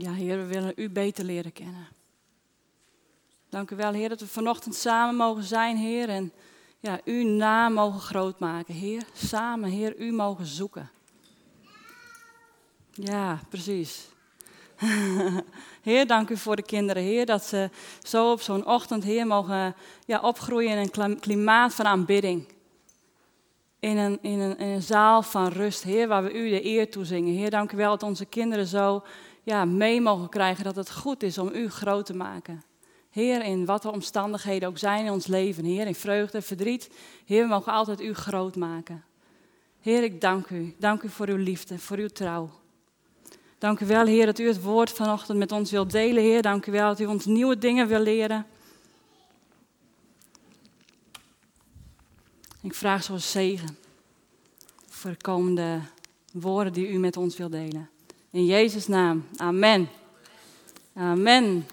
Ja, Heer, we willen U beter leren kennen. Dank u wel, Heer, dat we vanochtend samen mogen zijn, Heer. En ja, uw naam mogen groot maken, Heer. Samen, Heer, u mogen zoeken. Ja, precies. Heer, dank u voor de kinderen, Heer, dat ze zo op zo'n ochtend, Heer, mogen ja, opgroeien in een klimaat van aanbidding. In een, in, een, in een zaal van rust, Heer, waar we u de eer toe zingen. Heer, dank u wel dat onze kinderen zo ja, mee mogen krijgen dat het goed is om u groot te maken. Heer, in wat de omstandigheden ook zijn in ons leven, Heer, in vreugde, verdriet, Heer, we mogen altijd u groot maken. Heer, ik dank u. Dank u voor uw liefde, voor uw trouw. Dank u wel, Heer, dat u het woord vanochtend met ons wilt delen, Heer. Dank u wel dat u ons nieuwe dingen wil leren. Ik vraag zoals zegen voor de komende woorden die u met ons wilt delen. In Jezus' naam. Amen. Amen.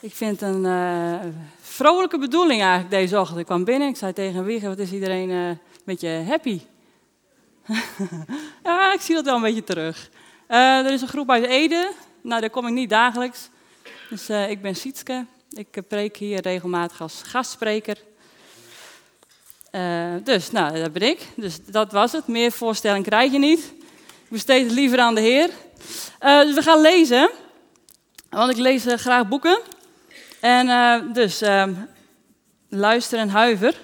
Ik vind het een uh, vrolijke bedoeling eigenlijk deze ochtend. Ik kwam binnen, ik zei tegen Wigge, wat is iedereen uh, een beetje happy? ja, ik zie dat wel een beetje terug. Uh, er is een groep uit Ede. Nou, daar kom ik niet dagelijks. Dus ik ben Sietske. Ik preek hier regelmatig als gastspreker. dus, nou, dat ben ik. Dus dat was het. Meer voorstelling krijg je niet. Besteed het liever aan de Heer. dus we gaan lezen. Want ik lees graag boeken. En uh, dus uh, luister en huiver.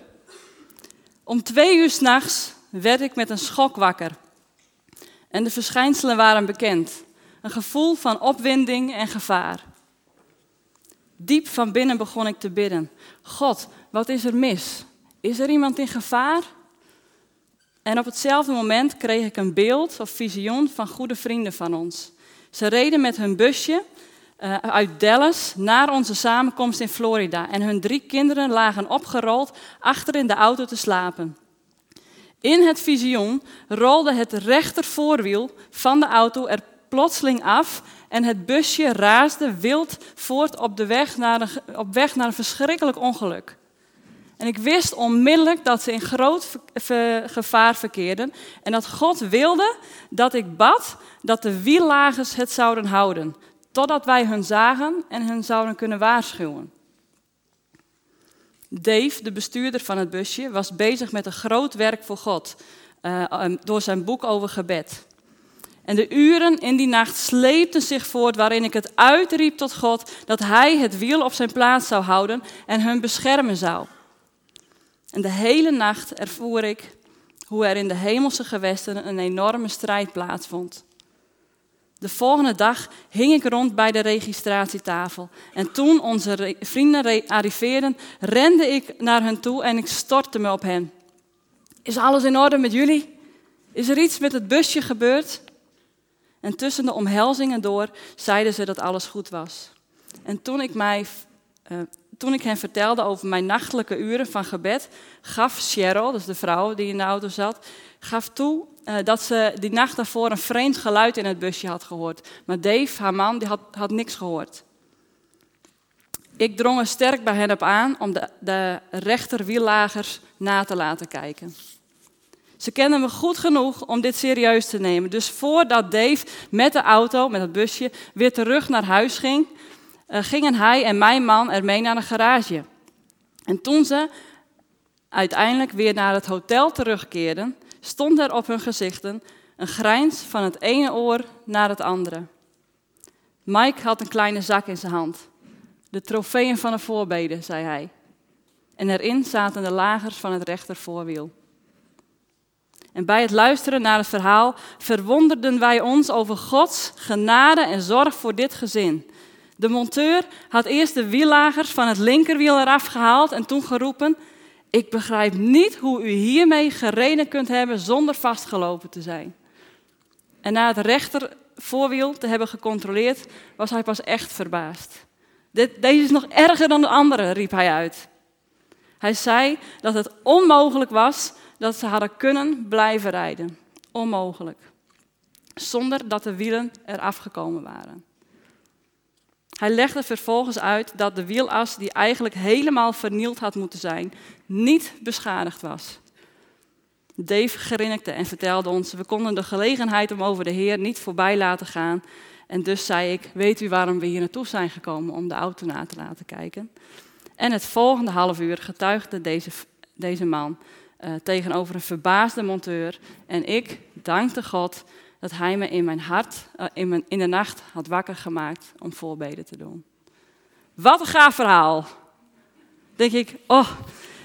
Om twee uur s'nachts werd ik met een schok wakker. En de verschijnselen waren bekend. Een gevoel van opwinding en gevaar. Diep van binnen begon ik te bidden. God, wat is er mis? Is er iemand in gevaar? En op hetzelfde moment kreeg ik een beeld of visioen van goede vrienden van ons. Ze reden met hun busje uh, uit Dallas naar onze samenkomst in Florida. En hun drie kinderen lagen opgerold achter in de auto te slapen. In het visioen rolde het rechtervoorwiel van de auto er plotseling af en het busje raasde wild voort op, de weg naar op weg naar een verschrikkelijk ongeluk. En ik wist onmiddellijk dat ze in groot gevaar verkeerden en dat God wilde dat ik bad dat de wiellagers het zouden houden, totdat wij hun zagen en hen zouden kunnen waarschuwen. Dave, de bestuurder van het busje, was bezig met een groot werk voor God uh, door zijn boek over gebed. En de uren in die nacht sleepten zich voort waarin ik het uitriep tot God dat Hij het wiel op zijn plaats zou houden en hun beschermen zou. En de hele nacht ervoer ik hoe er in de hemelse gewesten een enorme strijd plaatsvond. De volgende dag hing ik rond bij de registratietafel. En toen onze vrienden arriveerden, rende ik naar hen toe en ik stortte me op hen. Is alles in orde met jullie? Is er iets met het busje gebeurd? En tussen de omhelzingen door zeiden ze dat alles goed was. En toen ik, mij, uh, toen ik hen vertelde over mijn nachtelijke uren van gebed, gaf Cheryl, dus de vrouw die in de auto zat, gaf toe uh, dat ze die nacht daarvoor een vreemd geluid in het busje had gehoord. Maar Dave, haar man, die had, had niks gehoord. Ik drong er sterk bij hen op aan om de, de na te laten kijken. Ze kenden me goed genoeg om dit serieus te nemen. Dus voordat Dave met de auto, met het busje, weer terug naar huis ging, gingen hij en mijn man ermee naar de garage. En toen ze uiteindelijk weer naar het hotel terugkeerden, stond er op hun gezichten een grijns van het ene oor naar het andere. Mike had een kleine zak in zijn hand. De trofeeën van de voorbeden, zei hij. En erin zaten de lagers van het rechtervoorwiel. En bij het luisteren naar het verhaal verwonderden wij ons over Gods genade en zorg voor dit gezin. De monteur had eerst de wiellagers van het linkerwiel eraf gehaald en toen geroepen: ik begrijp niet hoe u hiermee gereden kunt hebben zonder vastgelopen te zijn. En na het rechter voorwiel te hebben gecontroleerd, was hij pas echt verbaasd. Deze is nog erger dan de andere, riep hij uit. Hij zei dat het onmogelijk was dat ze hadden kunnen blijven rijden. Onmogelijk. Zonder dat de wielen eraf gekomen waren. Hij legde vervolgens uit dat de wielas, die eigenlijk helemaal vernield had moeten zijn, niet beschadigd was. Dave grinnikte en vertelde ons: we konden de gelegenheid om over de Heer niet voorbij laten gaan En dus zei ik, weet u waarom we hier naartoe zijn gekomen om de auto na te laten kijken? En het volgende half uur getuigde deze, deze man uh, tegenover een verbaasde monteur. En ik dankte God dat hij me in mijn hart, uh, in, in de nacht had wakker gemaakt om voorbeden te doen. Wat een gaaf verhaal. Denk ik, oh,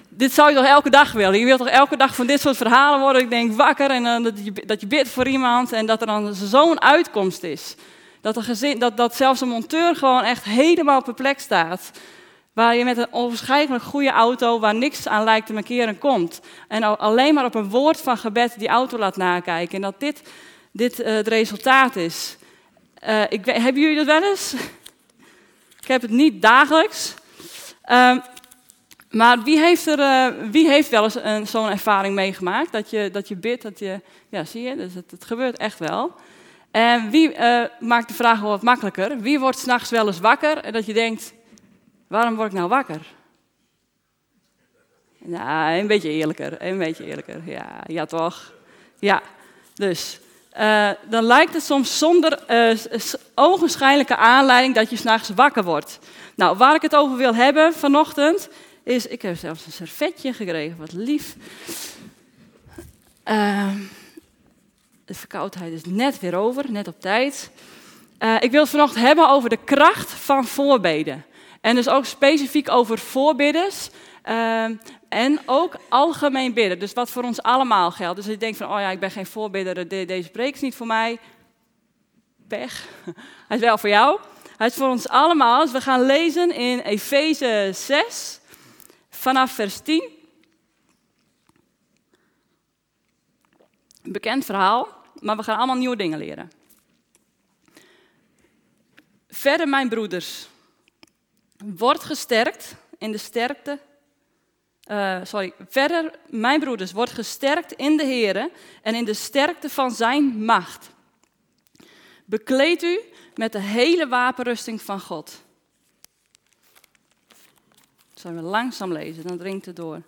dit zou je toch elke dag willen? Je wilt toch elke dag van dit soort verhalen worden? Ik denk wakker en uh, dat, je, dat je bidt voor iemand en dat er dan zo'n uitkomst is. Dat, er gezin, dat, dat zelfs een monteur gewoon echt helemaal perplex staat. Waar je met een onwaarschijnlijk goede auto, waar niks aan lijkt te markeren, komt. En alleen maar op een woord van gebed die auto laat nakijken. En dat dit, dit uh, het resultaat is. Uh, ik, hebben jullie dat wel eens? ik heb het niet dagelijks. Uh, maar wie heeft, er, uh, wie heeft wel eens zo'n ervaring meegemaakt? Dat je, dat je bidt, dat je... Ja, zie je, dus het, het gebeurt echt wel. En wie maakt de vraag wel wat makkelijker? Wie wordt s'nachts wel eens wakker en dat je denkt... Waarom word ik nou wakker? Nou, een beetje eerlijker, een beetje eerlijker. Ja, ja toch? Ja, dus uh, dan lijkt het soms zonder uh, ogenschijnlijke aanleiding dat je s'nachts wakker wordt. Nou, waar ik het over wil hebben vanochtend is, ik heb zelfs een servetje gekregen, wat lief. Uh, de verkoudheid is net weer over, net op tijd. ik wil het vanochtend hebben over de kracht van voorbeden. En dus ook specifiek over voorbidders. Uh, en ook algemeen bidden. Dus wat voor ons allemaal geldt. Dus je denkt van, oh ja, ik ben geen voorbidder, deze preek is niet voor mij. Pech. Hij is wel voor jou. Hij is voor ons allemaal. Dus we gaan lezen in Efeze 6, vanaf vers 10. Een bekend verhaal, maar we gaan allemaal nieuwe dingen leren. Verder, mijn broeders. Wordt gesterkt in de sterkte. Uh, sorry, verder, mijn broeders, wordt gesterkt in de Heer en in de sterkte van zijn macht. Bekleed u met de hele wapenrusting van God. Zullen we langzaam lezen, dan dringt het door.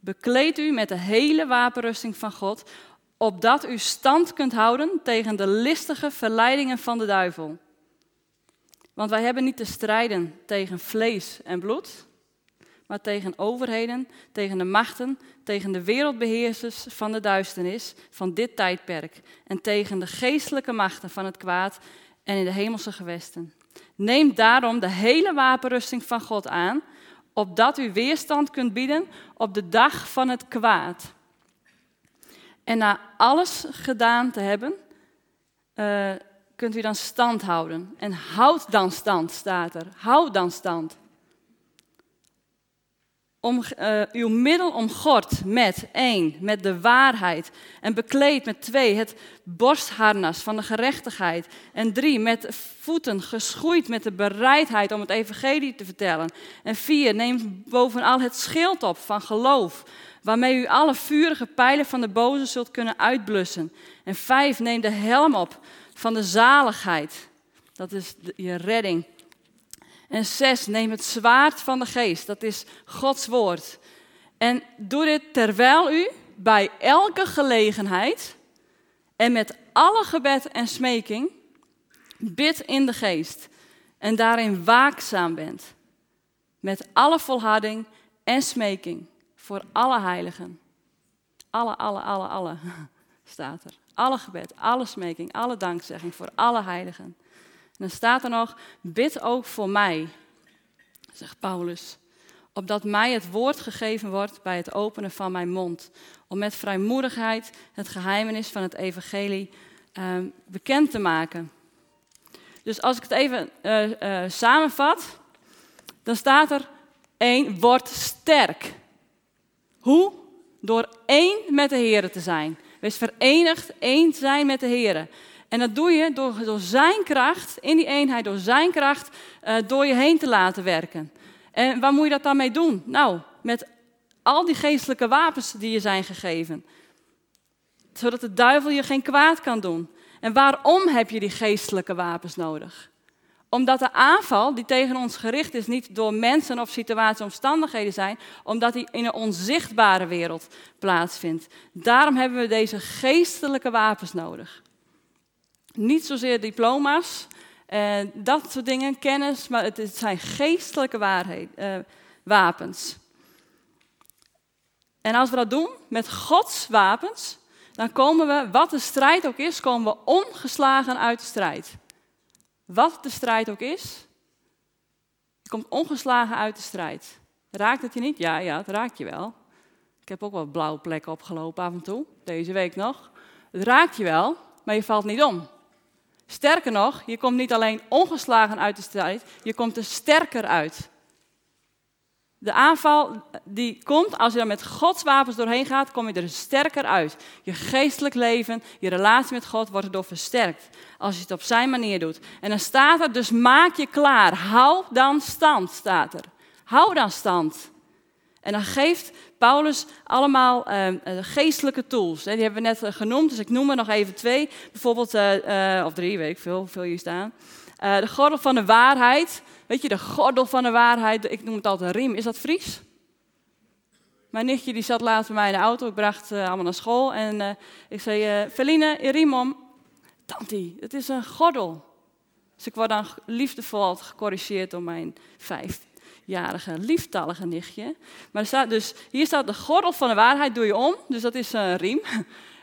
Bekleed u met de hele wapenrusting van God, opdat u stand kunt houden tegen de listige verleidingen van de duivel. Want wij hebben niet te strijden tegen vlees en bloed, maar tegen overheden, tegen de machten, tegen de wereldbeheersers van de duisternis van dit tijdperk en tegen de geestelijke machten van het kwaad en in de hemelse gewesten. Neem daarom de hele wapenrusting van God aan, opdat u weerstand kunt bieden op de dag van het kwaad. En na alles gedaan te hebben, uh, kunt u dan stand houden. En houd dan stand, staat er. Houd dan stand. Om, uh, uw middel omgord met één, met de waarheid. En bekleed met twee, het borstharnas van de gerechtigheid. En drie, met voeten geschoeid met de bereidheid om het evangelie te vertellen. En vier, neem bovenal het schild op van geloof. Waarmee u alle vurige pijlen van de boze zult kunnen uitblussen. En vijf, neem de helm op van de zaligheid. Dat is je redding. En zes, neem het zwaard van de geest. Dat is Gods woord. En doe dit terwijl u bij elke gelegenheid en met alle gebed en smeking bid in de geest. En daarin waakzaam bent. Met alle volharding en smeking voor alle heiligen. Alle, alle, alle, alle staat er. Alle gebed, alle smeking, alle dankzegging voor alle heiligen. Dan staat er nog, bid ook voor mij, zegt Paulus, opdat mij het woord gegeven wordt bij het openen van mijn mond, om met vrijmoedigheid het geheimenis van het evangelie uh, bekend te maken. Dus als ik het even uh, uh, samenvat, dan staat er één, word sterk. Hoe? Door één met de Heer te zijn. Wees verenigd, één zijn met de Heer. En dat doe je door, door zijn kracht, in die eenheid, door zijn kracht, uh, door je heen te laten werken. En waar moet je dat dan mee doen? Nou, met al die geestelijke wapens die je zijn gegeven. Zodat de duivel je geen kwaad kan doen. En waarom heb je die geestelijke wapens nodig? Omdat de aanval die tegen ons gericht is niet door mensen of situaties, omstandigheden zijn, omdat die in een onzichtbare wereld plaatsvindt. Daarom hebben we deze geestelijke wapens nodig. Niet zozeer diploma's, en dat soort dingen, kennis, maar het, zijn geestelijke uh, wapens. En als we dat doen met Gods wapens, dan komen we, wat de strijd ook is, komen we ongeslagen uit de strijd. Wat de strijd ook is, je komt ongeslagen uit de strijd. Raakt het je niet? Ja, ja, het raakt je wel. Ik heb ook wel blauwe plekken opgelopen af en toe, deze week nog. Het raakt je wel, maar je valt niet om. Sterker nog, je komt niet alleen ongeslagen uit de strijd, je komt er sterker uit. De aanval die komt, als je er met Gods wapens doorheen gaat, kom je er sterker uit. Je geestelijk leven, je relatie met God wordt erdoor versterkt. Als je het op zijn manier doet. En dan staat er, dus maak je klaar. Hou dan stand, staat er. Hou dan stand. En dan geeft Paulus allemaal uh, geestelijke tools. Die hebben we net uh, genoemd, dus ik noem er nog even twee. Bijvoorbeeld, uh, of drie, weet ik veel, hoeveel hier staan. de gordel van de waarheid. Weet je, de gordel van de waarheid. Ik noem het altijd riem. Is dat Fries? Mijn nichtje die zat laatst bij mij in de auto. Ik bracht allemaal naar school. En ik zei, Feline, riem om. Tanti, het is een gordel. Dus ik word dan liefdevol gecorrigeerd door mijn vijf jarige lieftallige nichtje. Maar staat dus, hier staat de gordel van de waarheid doe je om, dus dat is een riem.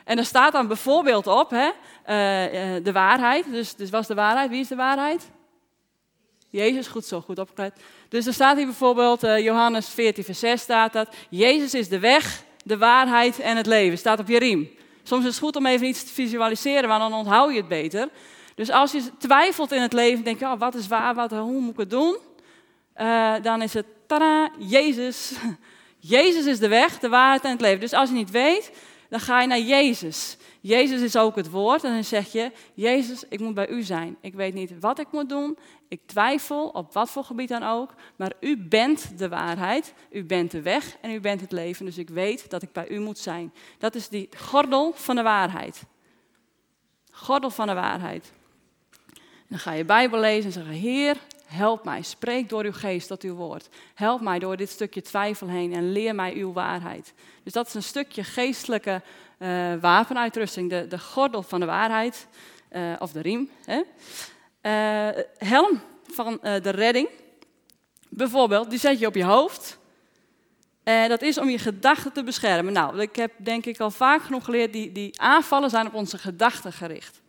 En er staat dan bijvoorbeeld op hè, uh, uh, de waarheid. Dus, dus was de waarheid? Wie is de waarheid? Jezus, goed zo, goed opgeleid. Dus er staat hier bijvoorbeeld, uh, Johannes 14, vers 6 staat dat. Jezus is de weg, de waarheid en het leven. Staat op je riem. Soms is het goed om even iets te visualiseren, want dan onthoud je het beter. Dus als je twijfelt in het leven, denk je, oh, wat is waar, wat, hoe moet ik het doen? Uh, dan is het, tada, Jezus. Jezus is de weg, de waarheid en het leven. Dus als je niet weet, dan ga je naar Jezus. Jezus is ook het woord en dan zeg je, Jezus, ik moet bij u zijn. Ik weet niet wat ik moet doen, ik twijfel op wat voor gebied dan ook, maar u bent de waarheid, u bent de weg en u bent het leven, dus ik weet dat ik bij u moet zijn. Dat is die gordel van de waarheid. Gordel van de waarheid. dan ga je Bijbel lezen en zeggen, Heer, Help mij, spreek door uw geest tot uw woord. Help mij door dit stukje twijfel heen en leer mij uw waarheid. Dus dat is een stukje geestelijke uh, wapenuitrusting, de, de gordel van de waarheid, uh, of de riem. Hè? Uh, helm van de redding, bijvoorbeeld, die zet je op je hoofd. En dat is om je gedachten te beschermen. Nou, ik heb denk ik al vaak genoeg geleerd, die, die aanvallen zijn op onze gedachten gericht.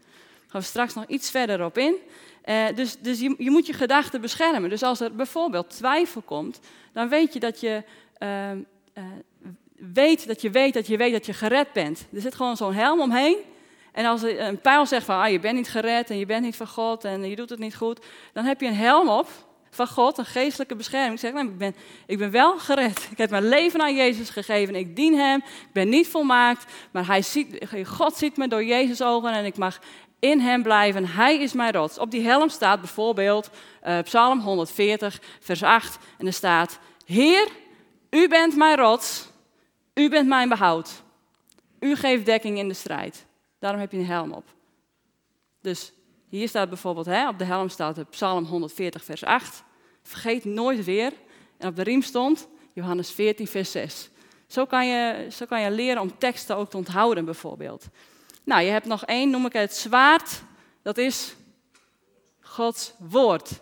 Gaan we straks nog iets verder op in. Uh, dus dus je, je, moet je gedachten beschermen. Dus als er bijvoorbeeld twijfel komt, dan weet je dat je uh, uh, weet dat je weet dat je weet dat je gered bent. Er zit gewoon zo'n helm omheen. En als een pijl zegt van ah, je bent niet gered en je bent niet van God en je doet het niet goed, dan heb je een helm op van God, een geestelijke bescherming. Ik zeg, nee, ik, ben, ik ben wel gered. Ik heb mijn leven aan Jezus gegeven. Ik dien Hem. Ik ben niet volmaakt. Maar hij ziet, God ziet me door Jezus' ogen en ik mag in hem blijven. Hij is mijn rots. Op die helm staat bijvoorbeeld uh, Psalm 140, vers 8. En er staat: Heer, u bent mijn rots. U bent mijn behoud. U geeft dekking in de strijd. Daarom heb je een helm op. Dus hier staat bijvoorbeeld, hè, op de helm staat de Psalm 140, vers 8. Vergeet nooit weer. En op de riem stond Johannes 14, vers 6. Zo kan je, zo kan je leren om teksten ook te onthouden, bijvoorbeeld. Nou, je hebt nog één, noem ik het zwaard. Dat is Gods woord.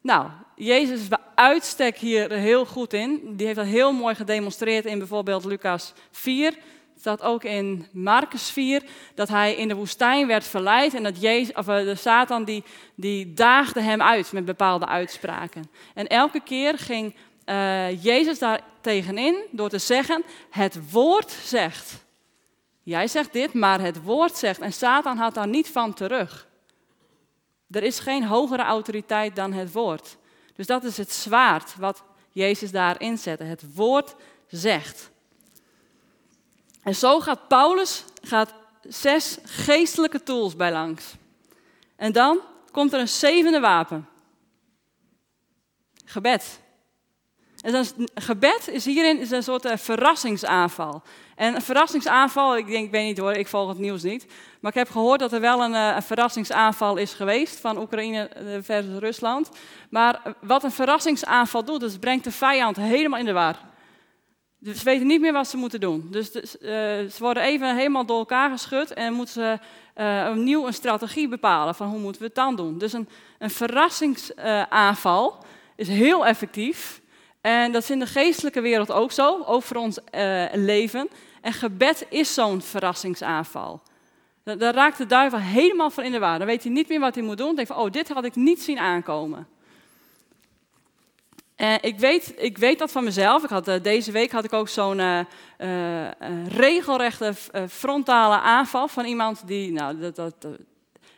Nou, Jezus is bij uitstek hier heel goed in. Die heeft dat heel mooi gedemonstreerd in bijvoorbeeld Lucas 4. Het staat ook in Marcus 4 dat hij in de woestijn werd verleid en dat Jezus, of eh, de Satan die, die daagde hem uit met bepaalde uitspraken. En elke keer ging uh, Jezus daar tegenin door te zeggen: Het woord zegt. Jij zegt dit, maar het woord zegt. En Satan had daar niet van terug. Er is geen hogere autoriteit dan het woord. Dus dat is het zwaard wat Jezus daarin zette. Het woord zegt. En zo gaat Paulus gaat zes geestelijke tools bij langs. En dan komt er een zevende wapen. Gebed. Gebed is hierin een soort uh, verrassingsaanval. En een verrassingsaanval, ik denk, ik weet niet hoor, ik volg het nieuws niet. Maar ik heb gehoord dat er wel een, uh, een verrassingsaanval is geweest van Oekraïne eh, versus Rusland. Maar wat een verrassingsaanval doet, is brengt de vijand helemaal in de war. ze weten niet meer wat ze moeten doen. Dus ze worden even helemaal door elkaar geschud en moeten ze opnieuw een strategie bepalen van hoe moeten we het dan doen. Dus een, een verrassingsaanval is heel effectief. En dat is in de geestelijke wereld ook zo, ook voor ons leven. En gebed is zo'n verrassingsaanval. Daar raakt de duivel helemaal van in de war. Dan weet hij niet meer wat hij moet doen. Dan denkt van, oh, dit had ik niet zien aankomen. En ik weet, ik weet dat van mezelf. Ik had, uh, deze week had ik ook zo'n uh, regelrechte frontale aanval van iemand die, nou, dat, dat,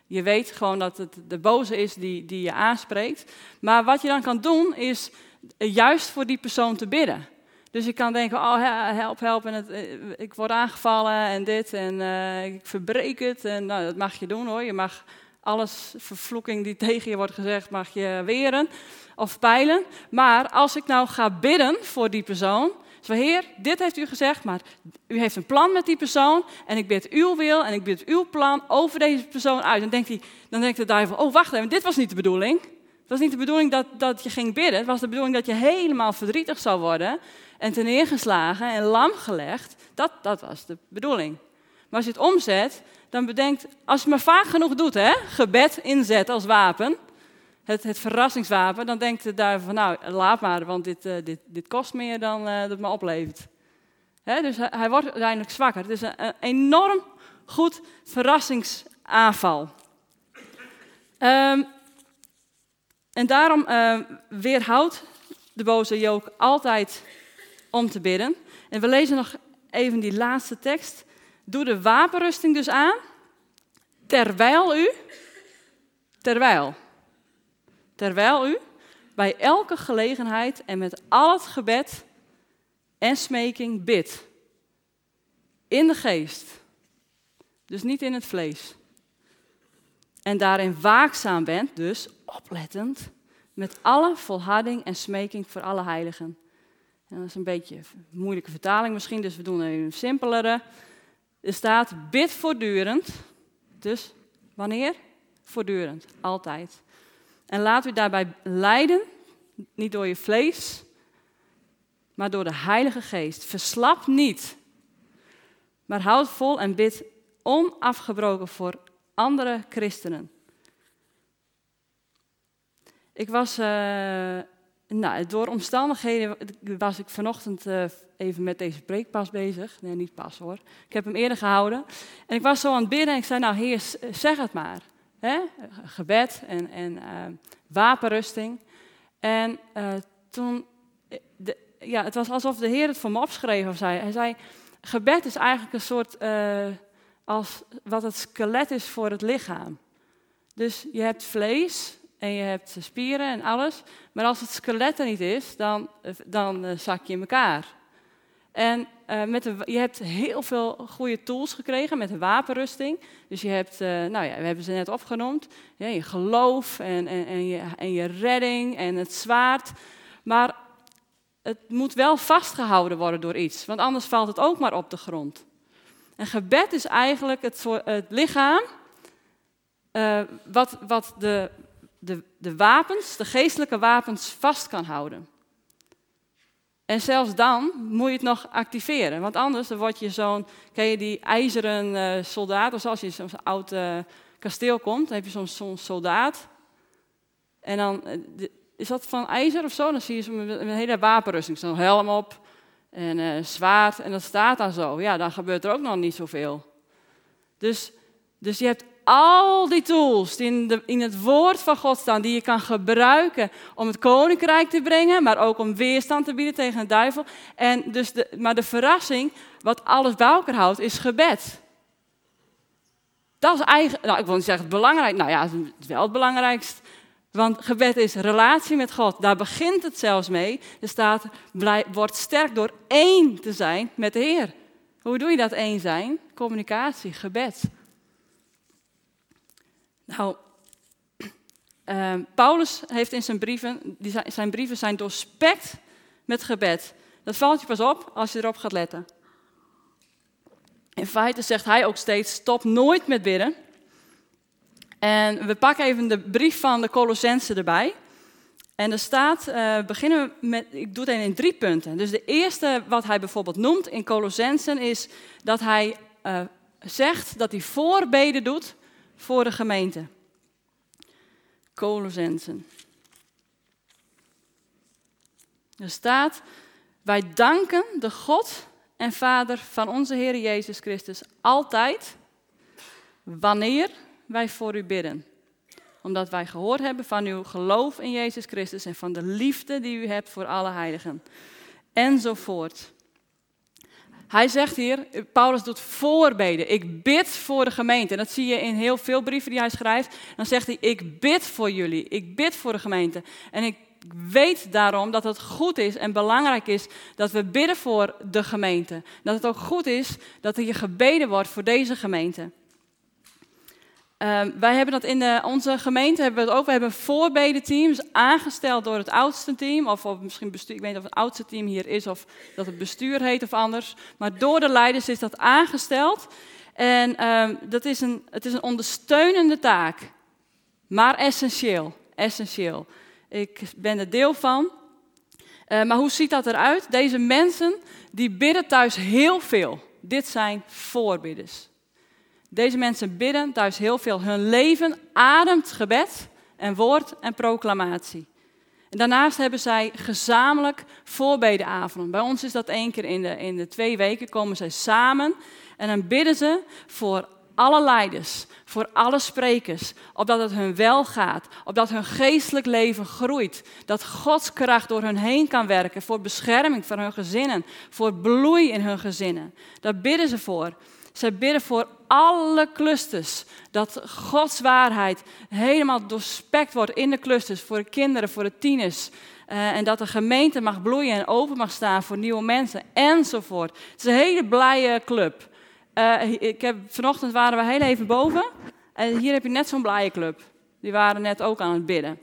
je weet gewoon dat het de boze is die, die je aanspreekt. Maar wat je dan kan doen, is juist voor die persoon te bidden. Dus je kan denken, oh help, help, het, eh, ik word aangevallen en dit en uh, ik verbreek het. En nou, dat mag je doen hoor. Je mag alles, vervloeking die tegen je wordt gezegd, mag je weren of peilen. Maar als ik nou ga bidden voor die persoon, zo Heer, dit heeft u gezegd, maar u heeft een plan met die persoon en ik bid uw wil en ik bid uw plan over deze persoon uit. Dan denkt, hij, dan denkt de duivel, oh wacht even, dit was niet de bedoeling. Het was niet de bedoeling dat, dat je ging bidden, het was de bedoeling dat je helemaal verdrietig zou worden en ten neergeslagen en lam gelegd. Dat, dat was de bedoeling. Maar als je het omzet, dan bedenkt, als je maar vaak genoeg doet, hè, gebed inzet als wapen, het, het verrassingswapen, dan denkt de duivel van, nou, laat maar, want dit, uh, dit, dit kost meer dan uh, dat het me oplevert. Hè, dus hij, wordt uiteindelijk zwakker. Het is een, een enorm goed verrassingsaanval. Um, en daarom uh, weerhoudt de boze Jook altijd om te bidden. En we lezen nog even die laatste tekst. Doe de wapenrusting dus aan, terwijl u, terwijl, terwijl u bij elke gelegenheid en met al het gebed en smeking bidt. In de geest, dus niet in het vlees. En daarin waakzaam bent, dus oplettend, met alle volharding en smeking voor alle heiligen dat is een beetje een moeilijke vertaling misschien, dus we doen een simpelere. Er staat bid voortdurend. Dus wanneer? Voortdurend, altijd. En laat u daarbij leiden, niet door je vlees, maar door de Heilige Geest. Verslap niet, maar houd vol en bid onafgebroken voor andere christenen. Ik was uh, nou, door omstandigheden was ik vanochtend uh, even met deze preekpas bezig. Nee, niet pas hoor. Ik heb hem eerder gehouden. En ik was zo aan het bidden en ik zei, nou heer, zeg het maar. Gebed en, en uh, wapenrusting. En toen, ja, het was alsof de heer het voor me opschreef of zei. Hij zei, gebed is eigenlijk een soort, als wat het skelet is voor het lichaam. Dus je hebt vlees, en je hebt spieren en alles. Maar als het skelet er niet is, dan, dan uh, zak je in elkaar. En uh, met de, je hebt heel veel goede tools gekregen met de wapenrusting. Dus je hebt, uh, nou ja, we hebben ze net opgenoemd. Ja, je geloof en, en, en, je, en je redding en het zwaard. Maar het moet wel vastgehouden worden door iets. Want anders valt het ook maar op de grond. En gebed is eigenlijk het, het lichaam wat, wat de de, de wapens, de geestelijke wapens, vast kan houden. En zelfs dan moet je het nog activeren. Want anders dan word je zo'n, ken je die ijzeren uh, soldaat, of als je zo'n oud uh, kasteel komt, dan heb je zo'n zo soldaat. En dan, uh, is dat van ijzer of zo? Dan zie je met een hele wapenrusting, zo'n helm op en zwaard. En dat staat dan zo. Ja, dan gebeurt er ook nog niet zoveel. Dus, dus je hebt al die tools die in, de, in, het woord van God staan, die je kan gebruiken om het koninkrijk te brengen, maar ook om weerstand te bieden tegen de duivel. En dus de, maar de verrassing, wat alles bij houdt, is gebed. Dat is eigenlijk, nou ik wil niet zeggen het belangrijk, nou ja, het is wel het belangrijkst. Want gebed is relatie met God. Daar begint het zelfs mee. Er staat, blij, word sterk door één te zijn met de Heer. Hoe doe je dat één zijn? Communicatie, gebed. Nou, uh, Paulus heeft in zijn brieven, die zijn, zijn brieven zijn doorspekt met gebed. Dat valt je pas op als je erop gaat letten. In feite zegt hij ook steeds: stop nooit met bidden. En we pakken even de brief van de Colossense erbij. En er staat, uh, beginnen we met, ik doe het in drie punten. Dus de eerste wat hij bijvoorbeeld noemt in Colossensen is dat hij uh, zegt dat hij voorbeden doet voor de gemeente. Colossensen. Er staat, wij danken de God en Vader van onze Heer Jezus Christus altijd wanneer wij voor u bidden. Omdat wij gehoord hebben van uw geloof in Jezus Christus en van de liefde die u hebt voor alle heiligen. Enzovoort. Hij zegt hier, Paulus doet voorbeden. Ik bid voor de gemeente. En dat zie je in heel veel brieven die hij schrijft. Dan zegt hij, ik bid voor jullie. Ik bid voor de gemeente. En ik weet daarom dat het goed is en belangrijk is dat we bidden voor de gemeente. Dat het ook goed is dat er hier gebeden wordt voor deze gemeente. Uh, wij hebben dat in de, onze gemeente hebben we het ook. We hebben voorbedenteams aangesteld door het oudste team. Of, of misschien bestuur, ik weet niet of het oudste team hier is of dat het bestuur heet of anders. Maar door de leiders is dat aangesteld. En uh, dat is een, het is een ondersteunende taak. Maar essentieel. Essentieel. Ik ben er deel van. Uh, maar hoe ziet dat eruit? Deze mensen die bidden thuis heel veel. Dit zijn voorbidders. Deze mensen bidden thuis heel veel. Hun leven ademt gebed en woord en proclamatie. En daarnaast hebben zij gezamenlijk voorbedenavonden. Bij ons is dat één keer in de, in de twee weken komen zij samen en dan bidden ze voor alle leiders, voor alle sprekers, opdat het hun wel gaat, opdat hun geestelijk leven groeit, dat Gods kracht door hun heen kan werken voor bescherming van hun gezinnen, voor bloei in hun gezinnen. Daar bidden ze voor. Zij bidden voor alle clusters. Dat Gods waarheid helemaal doorspekt wordt in de clusters. Voor de kinderen, voor de tieners. Uh, en dat de gemeente mag bloeien en open mag staan voor nieuwe mensen. Enzovoort. Het is een hele blije club. Uh, ik heb, vanochtend waren we heel even boven. En hier heb je net zo'n blije club. Die waren net ook aan het bidden.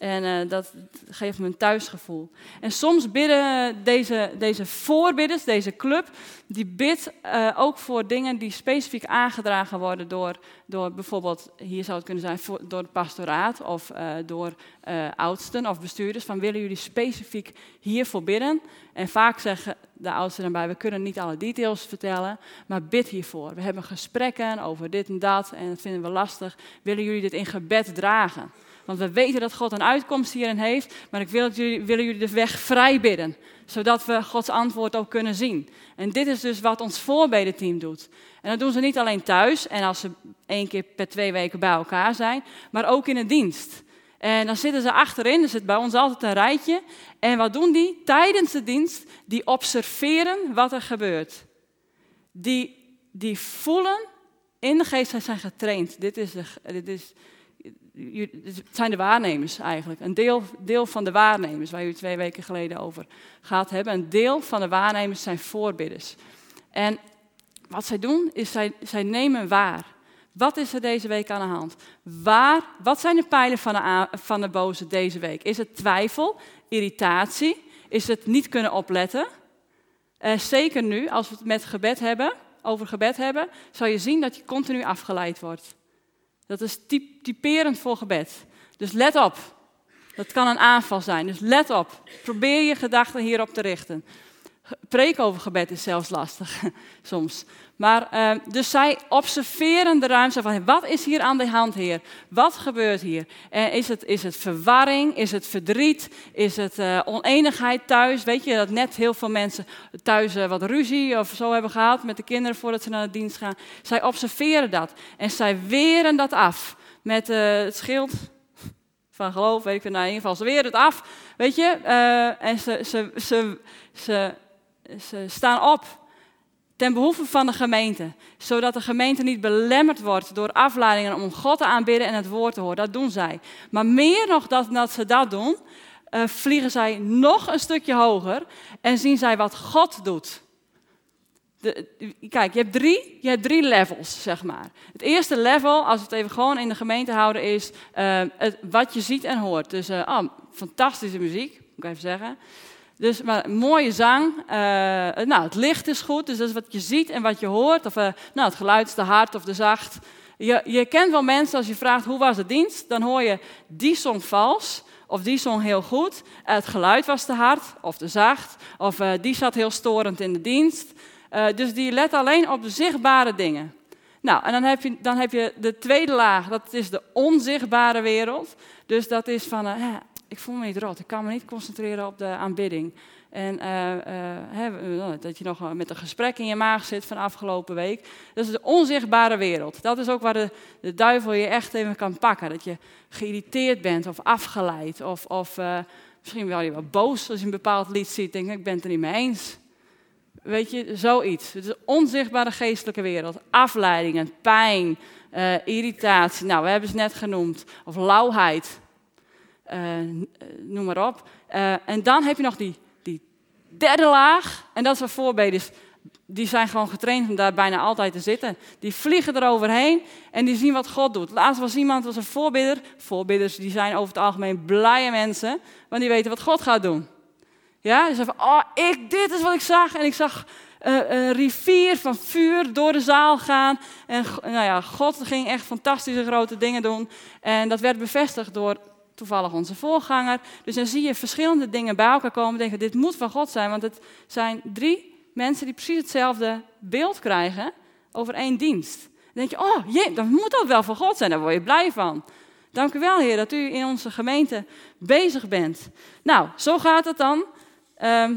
En uh, dat geeft me een thuisgevoel. En soms bidden deze, deze voorbidders, deze club, die bidt uh, ook voor dingen die specifiek aangedragen worden door, door bijvoorbeeld, hier zou het kunnen zijn, door het pastoraat of uh, door oudsten of bestuurders. Van willen jullie specifiek hiervoor bidden? En vaak zeggen de oudsten erbij, we kunnen niet alle details vertellen, maar bid hiervoor. We hebben gesprekken over dit en dat en dat vinden we lastig. Willen jullie dit in gebed dragen? Want we weten dat God een uitkomst hierin heeft, maar ik wil jullie, willen jullie de weg vrij bidden, zodat we Gods antwoord ook kunnen zien. En dit is dus wat ons voorbedenteam doet. En dat doen ze niet alleen thuis en als ze één keer per twee weken bij elkaar zijn, maar ook in de dienst. En dan zitten ze achterin, er zit bij ons altijd een rijtje. En wat doen die? Tijdens de dienst, die observeren wat er gebeurt. Die, die voelen in de geest, zij zijn getraind. Dit is, de, dit is het zijn de waarnemers eigenlijk. Een deel, deel van de waarnemers, waar jullie twee weken geleden over gehad hebben. Een deel van de waarnemers zijn voorbidders. En wat zij doen, is zij, zij nemen waar. Wat is er deze week aan de hand? Waar, wat zijn de pijlen van de, van de boze deze week? Is het twijfel, irritatie? Is het niet kunnen opletten? Uh, zeker nu, als we het met gebed hebben, over gebed hebben, zal je zien dat je continu afgeleid wordt. Dat is typerend voor gebed. Dus let op. Dat kan een aanval zijn. Dus let op. Probeer je gedachten hierop te richten. Preken over gebed is zelfs lastig soms. Maar uh, dus zij observeren de ruimte van wat is hier aan de hand, Heer? Wat gebeurt hier? Is, het, is het verwarring? Is het verdriet? Is het uh, oneenigheid thuis? Weet je dat net heel veel mensen thuis wat ruzie of zo hebben gehad met de kinderen voordat ze naar de dienst gaan? Zij observeren dat en zij weren dat af met het schild van geloof, weet ik nou in ieder geval. Ze weren het af, weet je? en ze, ze, ze, ze, ze staan op ten behoeve van de gemeente. Zodat de gemeente niet belemmerd wordt door afleidingen om God te aanbidden en het woord te horen. Dat doen zij. Maar meer nog dan dat ze dat doen, uh, vliegen zij nog een stukje hoger en zien zij wat God doet. De, kijk, je hebt, drie, je hebt drie levels, zeg maar. Het eerste level, als we het even gewoon in de gemeente houden, is het, wat je ziet en hoort. Dus, uh, oh, fantastische muziek, moet ik even zeggen. Dus maar, mooie zang. Uh, nou, het licht is goed, dus dat is wat je ziet en wat je hoort. Of uh, nou, het geluid is te hard of te zacht. Je, je kent wel mensen als je vraagt hoe was de dienst, dan hoor je die zong vals of die zong heel goed. Het geluid was te hard of te zacht of die zat heel storend in de dienst. Dus die let alleen op de zichtbare dingen. Nou, en dan heb, je, dan heb je de tweede laag, dat is de onzichtbare wereld. Dus dat is van, ik voel me niet rot, ik kan me niet concentreren op de aanbidding. En uh, uh, dat je nog met een gesprek in je maag zit van afgelopen week. Dat is de onzichtbare wereld. Dat is ook waar de, de duivel je echt even kan pakken. Dat je geïrriteerd bent of afgeleid. Of, of uh, misschien wel je wel boos als je een bepaald lied ziet. Denk ik, ik ben het er niet mee eens. Weet je, zoiets. Het is de onzichtbare geestelijke wereld. Afleidingen, pijn, irritatie. Nou, we hebben ze net genoemd. Of lauwheid. Noem maar op. en dan heb je nog die derde laag, en dat waar voorbeders, die zijn gewoon getraind om daar bijna altijd te zitten. Die vliegen eroverheen en die zien wat God doet. Laatst was iemand, was een voorbidder. Voorbidders die zijn over het algemeen blije mensen, want die weten wat God gaat doen. Ja, die zeggen van, oh, ik, dit is wat ik zag. En ik zag een rivier van vuur door de zaal gaan. En nou ja, God ging echt fantastische grote dingen doen. En dat werd bevestigd door toevallig onze voorganger. Dus dan zie je verschillende dingen bij elkaar komen. Denken, dit moet van God zijn, want het zijn drie mensen die precies hetzelfde beeld krijgen over één dienst. Dan denk je, oh jee, dan moet dat wel van God zijn, daar word je blij van. Dank u wel, Heer, dat u in onze gemeente bezig bent. Nou, zo gaat het dan uh,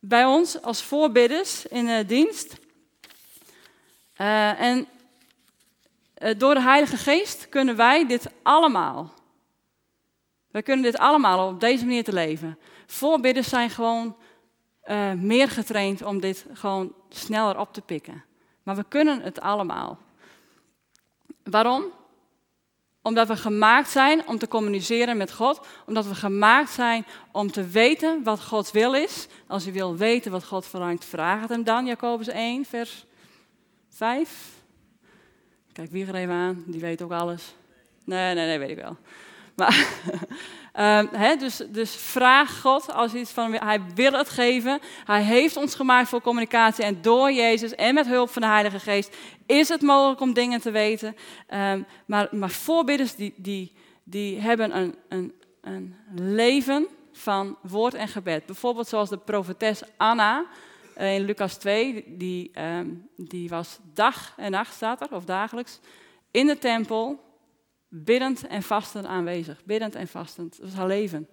bij ons als voorbidders in de dienst. Uh, en uh, door de Heilige Geest kunnen wij dit allemaal. We kunnen dit allemaal op deze manier te leven. Voorbidders zijn gewoon uh, meer getraind om dit gewoon sneller op te pikken. Maar we kunnen het allemaal. Waarom? Omdat we gemaakt zijn om te communiceren met God. Omdat we gemaakt zijn om te weten wat Gods wil is. Als u wil weten wat God verlangt, vraag het hem dan. Jacobus 1, vers 5. Kijk wie er even aan, die weet ook alles. Nee, nee, nee, weet ik wel. Maar, um, dus, dus vraag God als iets van, hij wil het geven. Hij heeft ons gemaakt voor communicatie en door Jezus en met hulp van de Heilige Geest is het mogelijk om dingen te weten. Um, maar, maar voorbidders die, die, die hebben een, een, een leven van woord en gebed. Bijvoorbeeld zoals de profetes Anna uh, in Lucas 2, die, um, die was dag en nacht, staat er, of dagelijks, in de tempel biddend en vastend aanwezig. Biddend en vastend. Dat was haar leven.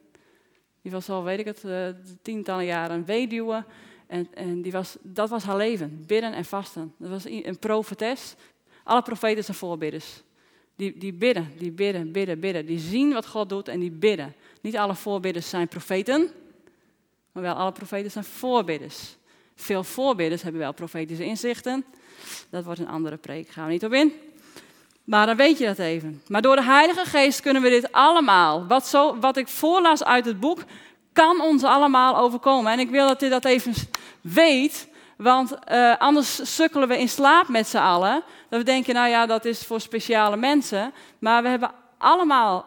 Die was al, weet ik het, uh, tientallen jaren een weduwe. En, en die was, dat was haar leven. Bidden en vasten. Dat was een profetes. Alle profeten zijn voorbidders. Die, die bidden, die bidden, bidden, bidden. Die zien wat God doet en die bidden. Niet alle voorbidders zijn profeten. Maar wel alle profeten zijn voorbidders. Veel voorbidders hebben wel profetische inzichten. Dat wordt een andere preek. Gaan we niet op in. Maar dan weet je dat even. Maar door de Heilige Geest kunnen we dit allemaal. Wat, zo, wat ik voorlas uit het boek, kan ons allemaal overkomen. En ik wil dat u dat even weet, want uh, anders sukkelen we in slaap met z'n allen. Dat we denken, nou ja, dat is voor speciale mensen. Maar we hebben allemaal,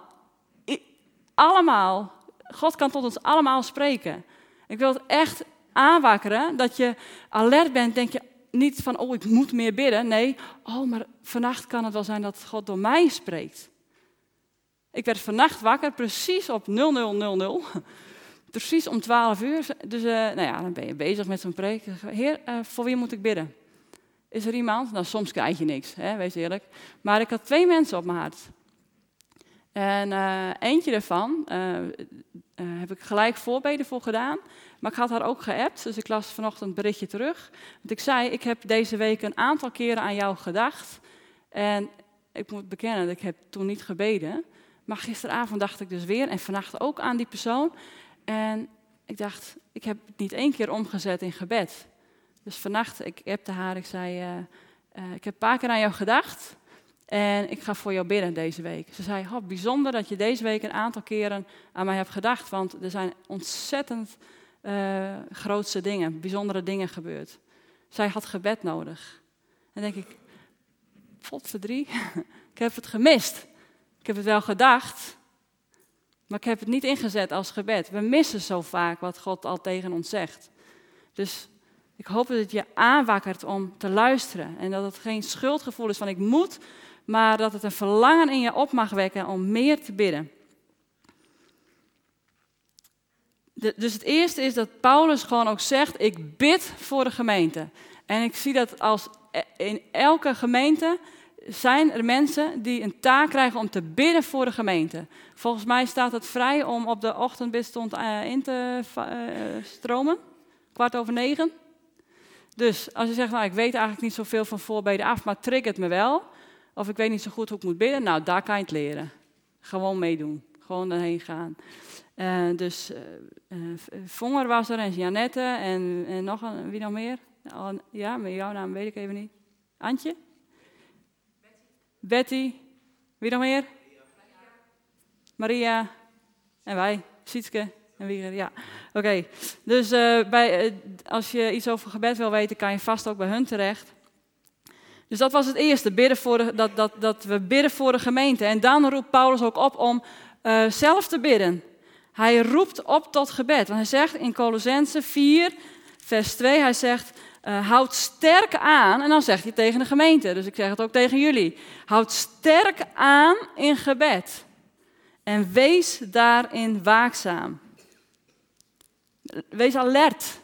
allemaal, God kan tot ons allemaal spreken. Ik wil het echt aanwakkeren, dat je alert bent, denk je, niet van, oh, ik moet meer bidden. Nee, oh, maar vannacht kan het wel zijn dat God door mij spreekt. Ik werd vannacht wakker, precies op 0000. Precies om 12 uur. Dus uh, nou ja, dan ben je bezig met zo'n preek. Heer, uh, voor wie moet ik bidden? Is er iemand? Nou, soms krijg je niks, hè, wees eerlijk. Maar ik had twee mensen op mijn hart. En uh, eentje daarvan heb ik gelijk voorbeden voor gedaan. Maar ik had haar ook geappt, dus ik las vanochtend een berichtje terug. Want ik zei, ik heb deze week een aantal keren aan jou gedacht. En ik moet bekennen, ik heb toen niet gebeden. Maar gisteravond dacht ik dus weer en vannacht ook aan die persoon. En ik dacht, ik heb het niet één keer omgezet in gebed. Dus vannacht, ik appte haar, ik zei, uh, ik heb een paar keer aan jou gedacht. En ik ga voor jou bidden deze week. Ze zei, oh, bijzonder dat je deze week een aantal keren aan mij hebt gedacht. Want er zijn ontzettend uh, grootste dingen, bijzondere dingen gebeurd. Zij had gebed nodig. En denk ik, verdrie, ik heb het gemist. Ik heb het wel gedacht, maar ik heb het niet ingezet als gebed. We missen zo vaak wat God al tegen ons zegt. Dus ik hoop dat het je aanwakkert om te luisteren. En dat het geen schuldgevoel is van ik moet maar dat het een verlangen in je op mag wekken om meer te bidden. Dus het eerste is dat Paulus gewoon ook zegt: Ik bid voor de gemeente. En ik zie dat als e- in elke gemeente zijn er mensen die een taak krijgen om te bidden voor de gemeente. Volgens mij staat het vrij om op de ochtendbidstond uh, in te uh, stromen. Kwart over negen. Dus als je zegt, nou ik weet eigenlijk niet zoveel van voorbeden af, maar triggert me wel. Of ik weet niet zo goed hoe ik moet bidden. Nou, daar kan je het leren. Gewoon meedoen. Gewoon erheen gaan. Uh, dus Vonger was er en Janette en, en nog een, wie nog meer? Ja, met jouw naam weet ik even niet. Antje? Betty. Wie nog meer? Maria. En wij. Sietske. En wie? Ja. Oké. Dus bij, als je iets over gebed wil weten, kan je vast ook bij hun terecht. Dus dat was het eerste, bidden voor dat, dat, dat we bidden voor de gemeente. En dan roept Paulus ook op om zelf te bidden. Hij roept op tot gebed. Want hij zegt in Colossense 4, vers 2, hij zegt, uh, houd sterk aan. En dan zegt hij tegen de gemeente, dus ik zeg het ook tegen jullie. Houd sterk aan in gebed. En wees daarin waakzaam. Wees alert.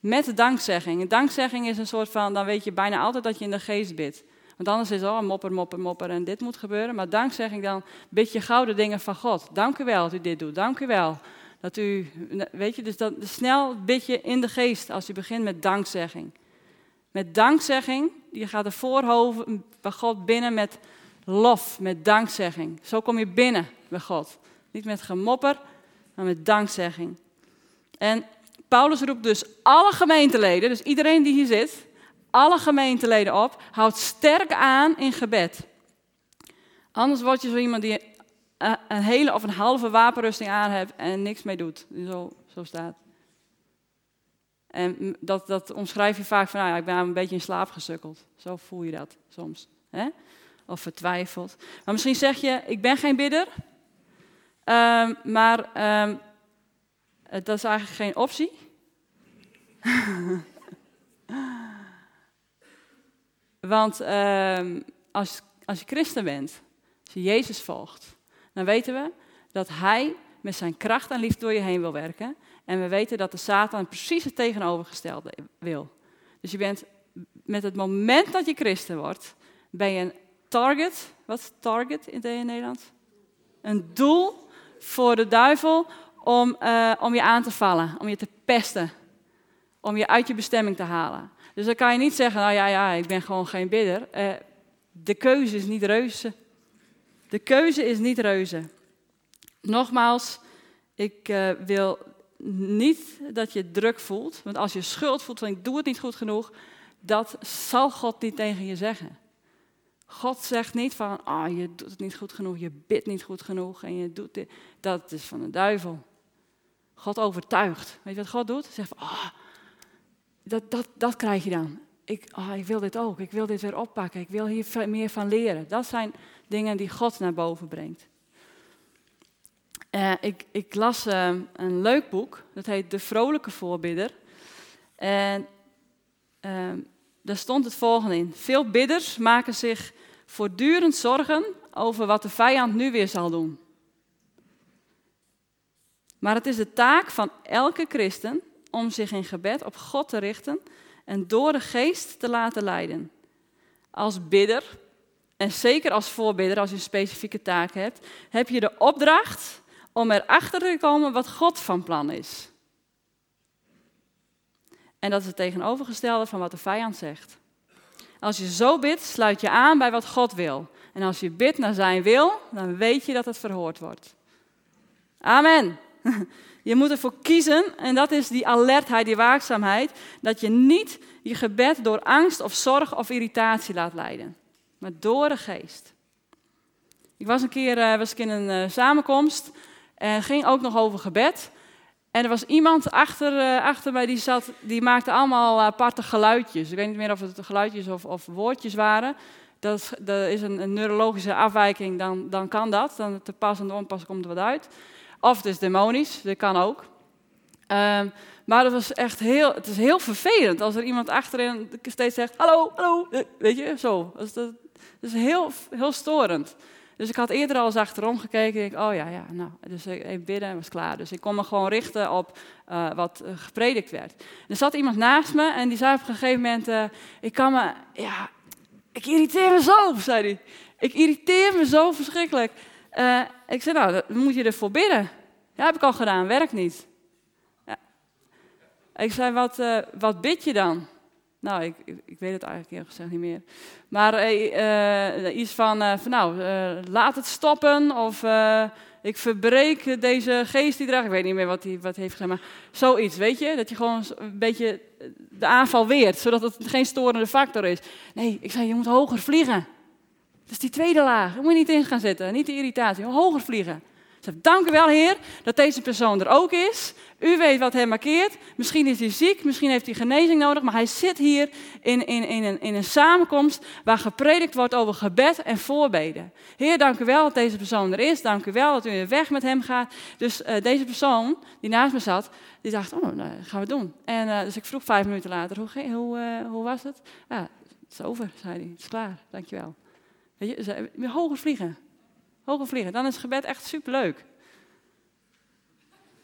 Met dankzegging. dankzegging is een soort van, dan weet je bijna altijd dat je in de geest bidt. Want anders is het oh, mopper, mopper, mopper en dit moet gebeuren. Maar dankzegging dan bid je gouden dingen van God. Dank u wel dat u dit doet. Dank u wel dat u, weet je, dus dat, snel bid je in de geest als je begint met dankzegging. Met dankzegging, je gaat de voorhoven bij God binnen met lof, met dankzegging. Zo kom je binnen bij God. Niet met gemopper, maar met dankzegging. En Paulus roept dus alle gemeenteleden, dus iedereen die hier zit, alle gemeenteleden op, houd sterk aan in gebed. Anders word je zo iemand die een hele of een halve wapenrusting aan hebt en niks mee doet. Zo, zo staat. En dat, dat omschrijf je vaak van, nou ja, ik ben een beetje in slaap gesukkeld. Zo voel je dat soms. Hè? Of vertwijfeld. Maar misschien zeg je, ik ben geen bidder. Um, maar um, dat is eigenlijk geen optie. Want um, als, als je christen bent, als je Jezus volgt, dan weten we dat Hij met zijn kracht en liefde door je heen wil werken. En we weten dat de Satan precies het tegenovergestelde wil. Dus je bent met het moment dat je christen wordt, ben je een target. Wat is target in het Nederlands? Een doel voor de duivel om, uh, om je aan te vallen, om je te pesten, om je uit je bestemming te halen. Dus dan kan je niet zeggen, nou ja, ja, ik ben gewoon geen bidder. Uh, de keuze is niet reuze. De keuze is niet reuze. Nogmaals, ik uh, wil niet dat je druk voelt. Want als je schuld voelt van ik doe het niet goed genoeg, dat zal God niet tegen je zeggen. God zegt niet van, oh, je doet het niet goed genoeg, je bidt niet goed genoeg en je doet dit. Dat is van de duivel. God overtuigt. Weet je wat God doet? Zegt oh, dat, dat, dat krijg je dan. Ik, oh, ik wil dit ook, ik wil dit weer oppakken, ik wil hier meer van leren. Dat zijn dingen die God naar boven brengt. Uh, ik, ik, las uh, een leuk boek, dat heet De Vrolijke Voorbidder. En uh, daar stond het volgende in. Veel bidders maken zich voortdurend zorgen over wat de vijand nu weer zal doen. Maar het is de taak van elke christen om zich in gebed op God te richten en door de geest te laten leiden. Als bidder en zeker als voorbidder, als je een specifieke taak hebt, heb je de opdracht om erachter te komen wat God van plan is. En dat is het tegenovergestelde van wat de vijand zegt. Als je zo bidt, sluit je aan bij wat God wil. En als je bidt naar zijn wil, dan weet je dat het verhoord wordt. Amen. Je moet ervoor kiezen, en dat is die alertheid, die waakzaamheid, dat je niet je gebed door angst of zorg of irritatie laat leiden maar door de geest. Ik was een keer uh, was ik in een uh, samenkomst en ging ook nog over gebed. En er was iemand achter, uh, achter mij die zat, die maakte allemaal aparte geluidjes. Ik weet niet meer of het geluidjes of, of woordjes waren. Dat, is een, een, neurologische afwijking, dan, dan kan dat. Dan te pas en onpas komt er wat uit. Of is demonisch, dat kan ook. Um, maar het, was echt heel, het is heel vervelend als er iemand achterin steeds zegt: Hallo, hallo. Weet je, zo. Dat, Dat is heel, heel storend. Dus ik had eerder al eens achterom gekeken. Ik, oh ja, ja, nou, dus even bidden en was klaar. Dus ik kon me gewoon richten op uh, wat gepredikt werd. Er zat iemand naast me en die zei op een gegeven moment: Ik kan me, ja, ik irriteer me zo, zei hij. Ik irriteer me zo verschrikkelijk. Uh, ik zei: Nou, dan moet je ervoor bidden. Ja, heb ik al gedaan, werkt niet. Ja. Ik zei: Wat, wat bid je dan? Nou, ik, ik, weet het eigenlijk eerlijk gezegd niet meer. Maar uh, iets van, van nou, laat het stoppen. Of ik verbreek deze geest die draagt. Ik weet niet meer wat hij wat heeft gezegd, maar zoiets, weet je? Dat je gewoon een beetje de aanval weert, zodat het geen storende factor is. Nee, ik zei, je moet hoger vliegen. Dat is die tweede laag. Daar moet je niet in gaan zitten, niet de irritatie. Hoger vliegen. Dank u wel, Heer, dat deze persoon er ook is. U weet wat hem markeert. Misschien is hij ziek, misschien heeft hij genezing nodig, maar hij zit hier in, in, in, een, in een samenkomst waar gepredikt wordt over gebed en voorbeden. Heer, dank u wel dat deze persoon er is. Dank u wel dat u in weg met hem gaat. Dus uh, deze persoon die naast me zat, die dacht, oh, nou, gaan we doen. En uh, dus ik vroeg vijf minuten later, hoe, hoe, uh, hoe was het? Ja, het is over, zei hij. Het is klaar, dankjewel. Weet je, vliegen. Hoger vliegen. Dan is gebed echt superleuk.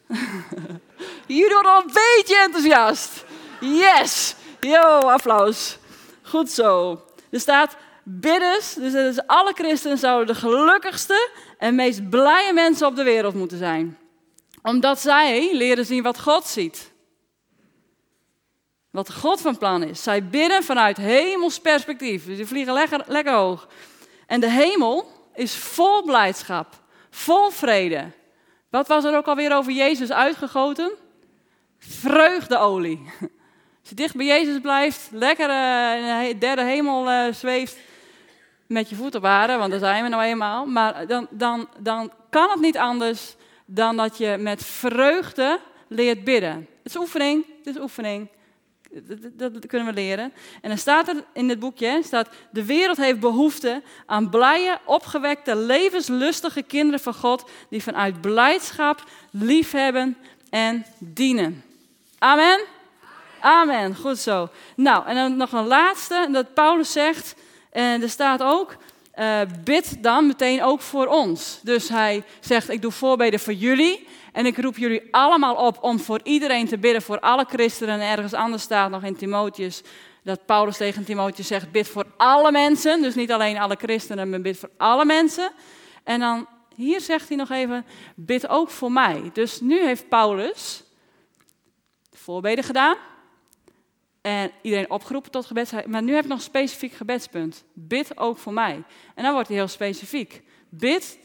Jullie worden al een beetje enthousiast. Yes! Yo, applaus. Goed zo. Er staat bidders, dus alle christenen zouden de gelukkigste en meest blije mensen op de wereld moeten zijn. Omdat zij leren zien wat God ziet. Wat God van plan is. Zij bidden vanuit hemels perspectief. Dus die vliegen lekker, lekker hoog. En de hemel is vol blijdschap, vol vrede. Wat was er ook alweer over Jezus uitgegoten? Vreugdeolie. Als je dicht bij Jezus blijft, lekker uh, in de derde hemel uh, zweeft, met je voeten aarde, want daar zijn we nou eenmaal. Maar dan, dan, dan kan het niet anders dan dat je met vreugde leert bidden. Het is oefening, het is oefening. Dat, kunnen we leren. En dan staat er in dit boekje, staat, de wereld heeft behoefte aan blije, opgewekte, levenslustige kinderen van God, die vanuit blijdschap liefhebben en dienen. Amen? Amen, goed zo. Nou, en dan nog een laatste, dat Paulus zegt, en er staat ook, uh, bid dan meteen ook voor ons. Dus hij zegt, ik doe voorbeden voor jullie, en ik roep jullie allemaal op om voor iedereen te bidden, voor alle christenen. En ergens anders staat nog in Timotheus dat Paulus tegen Timotheus zegt: bid voor alle mensen. Dus niet alleen alle christenen, maar bid voor alle mensen. En dan hier zegt hij nog even: bid ook voor mij. Dus nu heeft Paulus voorbeden gedaan. En iedereen opgeroepen tot gebed. Maar nu heb ik nog een specifiek gebedspunt. Bid ook voor mij. En dan wordt hij heel specifiek. Bid,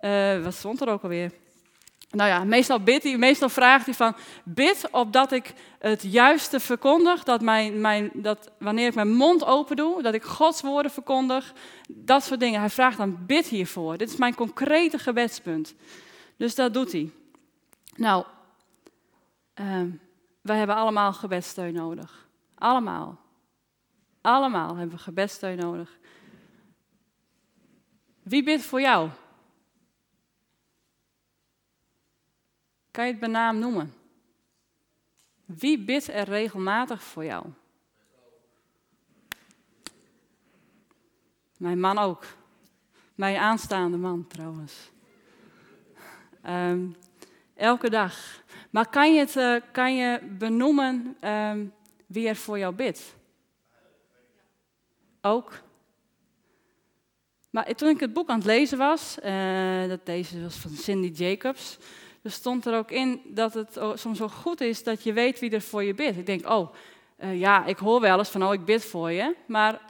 uh, wat stond er ook alweer? Nou ja, meestal bidt hij, meestal vraagt hij van, bid opdat ik het juiste verkondig, dat, mijn, mijn, dat wanneer ik mijn mond open doe, dat ik Gods woorden verkondig, dat soort dingen. Hij vraagt dan, bid hiervoor. Dit is mijn concrete gebedspunt. Dus dat doet hij. Nou, uh, wij hebben allemaal gebedsteun nodig. Allemaal. Allemaal hebben we gebedsteun nodig. Wie bidt voor jou? Kan je het bij naam noemen? Wie bidt er regelmatig voor jou? Mijn man ook. Mijn aanstaande man trouwens. Um, elke dag. Maar kan je, het, uh, kan je benoemen um, wie er voor jou bidt? Ook. Maar toen ik het boek aan het lezen was, uh, dat deze was van Cindy Jacobs, er stond er ook in dat het soms zo goed is dat je weet wie er voor je bidt. Ik denk, oh, uh, ja, ik hoor wel eens van, oh, ik bid voor je. Maar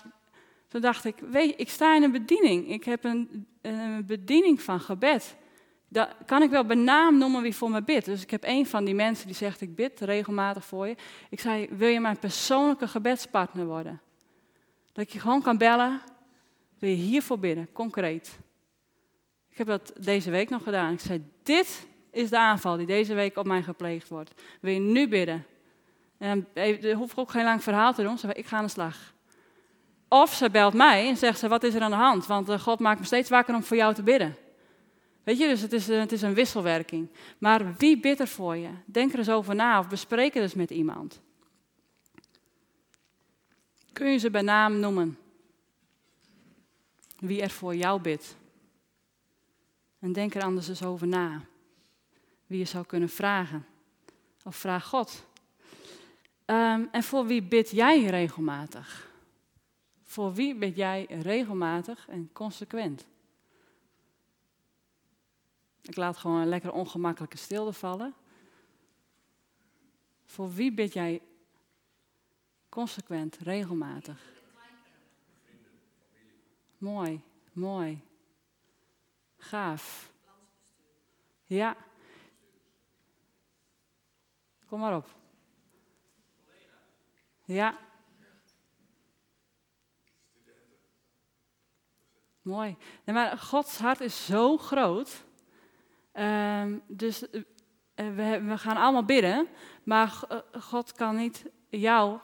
toen dacht ik, weet ik sta in een bediening. Ik heb een, een bediening van gebed. Dat kan ik wel bij naam noemen wie voor me bidt. Dus ik heb een van die mensen die zegt, ik bid regelmatig voor je. Ik zei, wil je mijn persoonlijke gebedspartner worden? Dat ik je gewoon kan bellen, wil je hiervoor bidden, concreet. Ik heb dat deze week nog gedaan. Ik zei, dit is de aanval die deze week op mij gepleegd wordt. Wil je nu bidden? En dan hoef ik ook geen lang verhaal te doen. Ze ik ga aan de slag. Of ze belt mij en zegt ze, wat is er aan de hand? Want eh, God maakt me steeds wakker om voor jou te bidden. Weet je, dus het is, het is een wisselwerking. Maar wie bidt er voor je? Denk er eens over na of bespreek het eens met iemand. Kun je ze bij naam noemen? wie er voor jou bidt. En denk er anders eens over na. Wie je zou kunnen vragen. Of vraag God. Ehm, en voor wie bid jij regelmatig? Voor wie bid jij regelmatig en consequent? Ik laat gewoon een lekker ongemakkelijke stilte vallen. Voor wie bid jij consequent, regelmatig? Mooi, mooi. Gaaf. Ja. Kom maar op. Ja. Mooi. Maar Gods hart is zo groot. Um, dus uh, we, we, gaan allemaal bidden, maar uh, God kan niet jou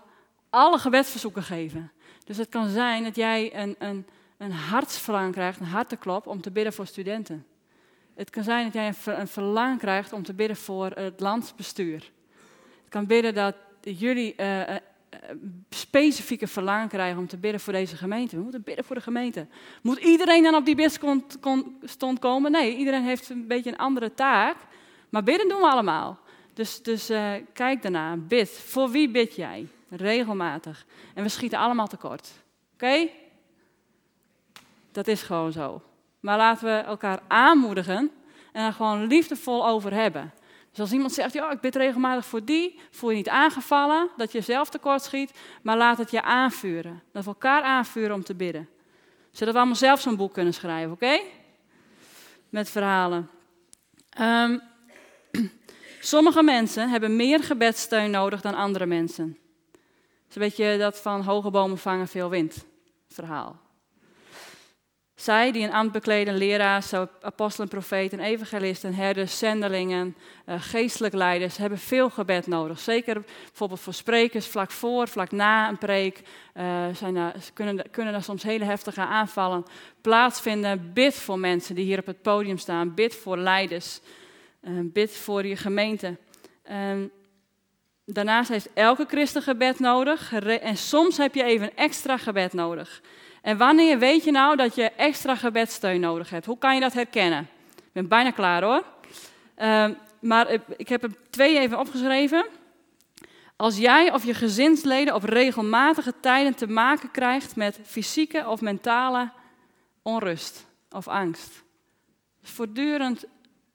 alle gebedsverzoeken geven. Dus het kan zijn dat jij een, een, een hartsverlangen krijgt, een harteklop om te bidden voor studenten. Het kan zijn dat jij een, verlangen krijgt om te bidden voor het landsbestuur. Het kan bidden dat jullie uh, specifieke verlangen krijgen om te bidden voor deze gemeente. We moeten bidden voor de gemeente. Moet iedereen dan op die bidstond komen? Nee, iedereen heeft een beetje een andere taak. Maar bidden doen we allemaal. Dus, dus kijk daarna. Bid. Voor wie bid jij? Regelmatig. En we schieten allemaal tekort. Oké? Dat is gewoon zo. Maar laten we elkaar aanmoedigen en er gewoon liefdevol over hebben. Dus iemand zegt, ja, ik bid regelmatig voor die, voel je niet aangevallen, dat je zelf tekort schiet, maar laat het je aanvuren. Dat elkaar aanvuren om te bidden. Zodat we allemaal zelf zo'n boek kunnen schrijven, oké? Met verhalen. Ehm, sommige mensen hebben meer gebedssteun nodig dan andere mensen. Het een beetje dat van hoge bomen vangen veel wind verhaal. Zij die een ambt bekleden, leraars, apostelen, profeten, evangelisten, herders, zendelingen, uh, geestelijk leiders, hebben veel gebed nodig. Zeker bijvoorbeeld voor sprekers, vlak voor, vlak na een preek, uh, zijn kunnen, kunnen er soms hele heftige aanvallen plaatsvinden. Bid voor mensen die hier op het podium staan, bid voor leiders, uh, bid voor je gemeente. Ehm, daarnaast heeft elke christen gebed nodig en soms heb je even extra gebed nodig. En wanneer weet je nou dat je extra gebedsteun nodig hebt? Hoe kan je dat herkennen? Ik ben bijna klaar hoor. Uh, maar ik heb er twee even opgeschreven. Als jij of je gezinsleden op regelmatige tijden te maken krijgt met fysieke of mentale onrust of angst. voortdurend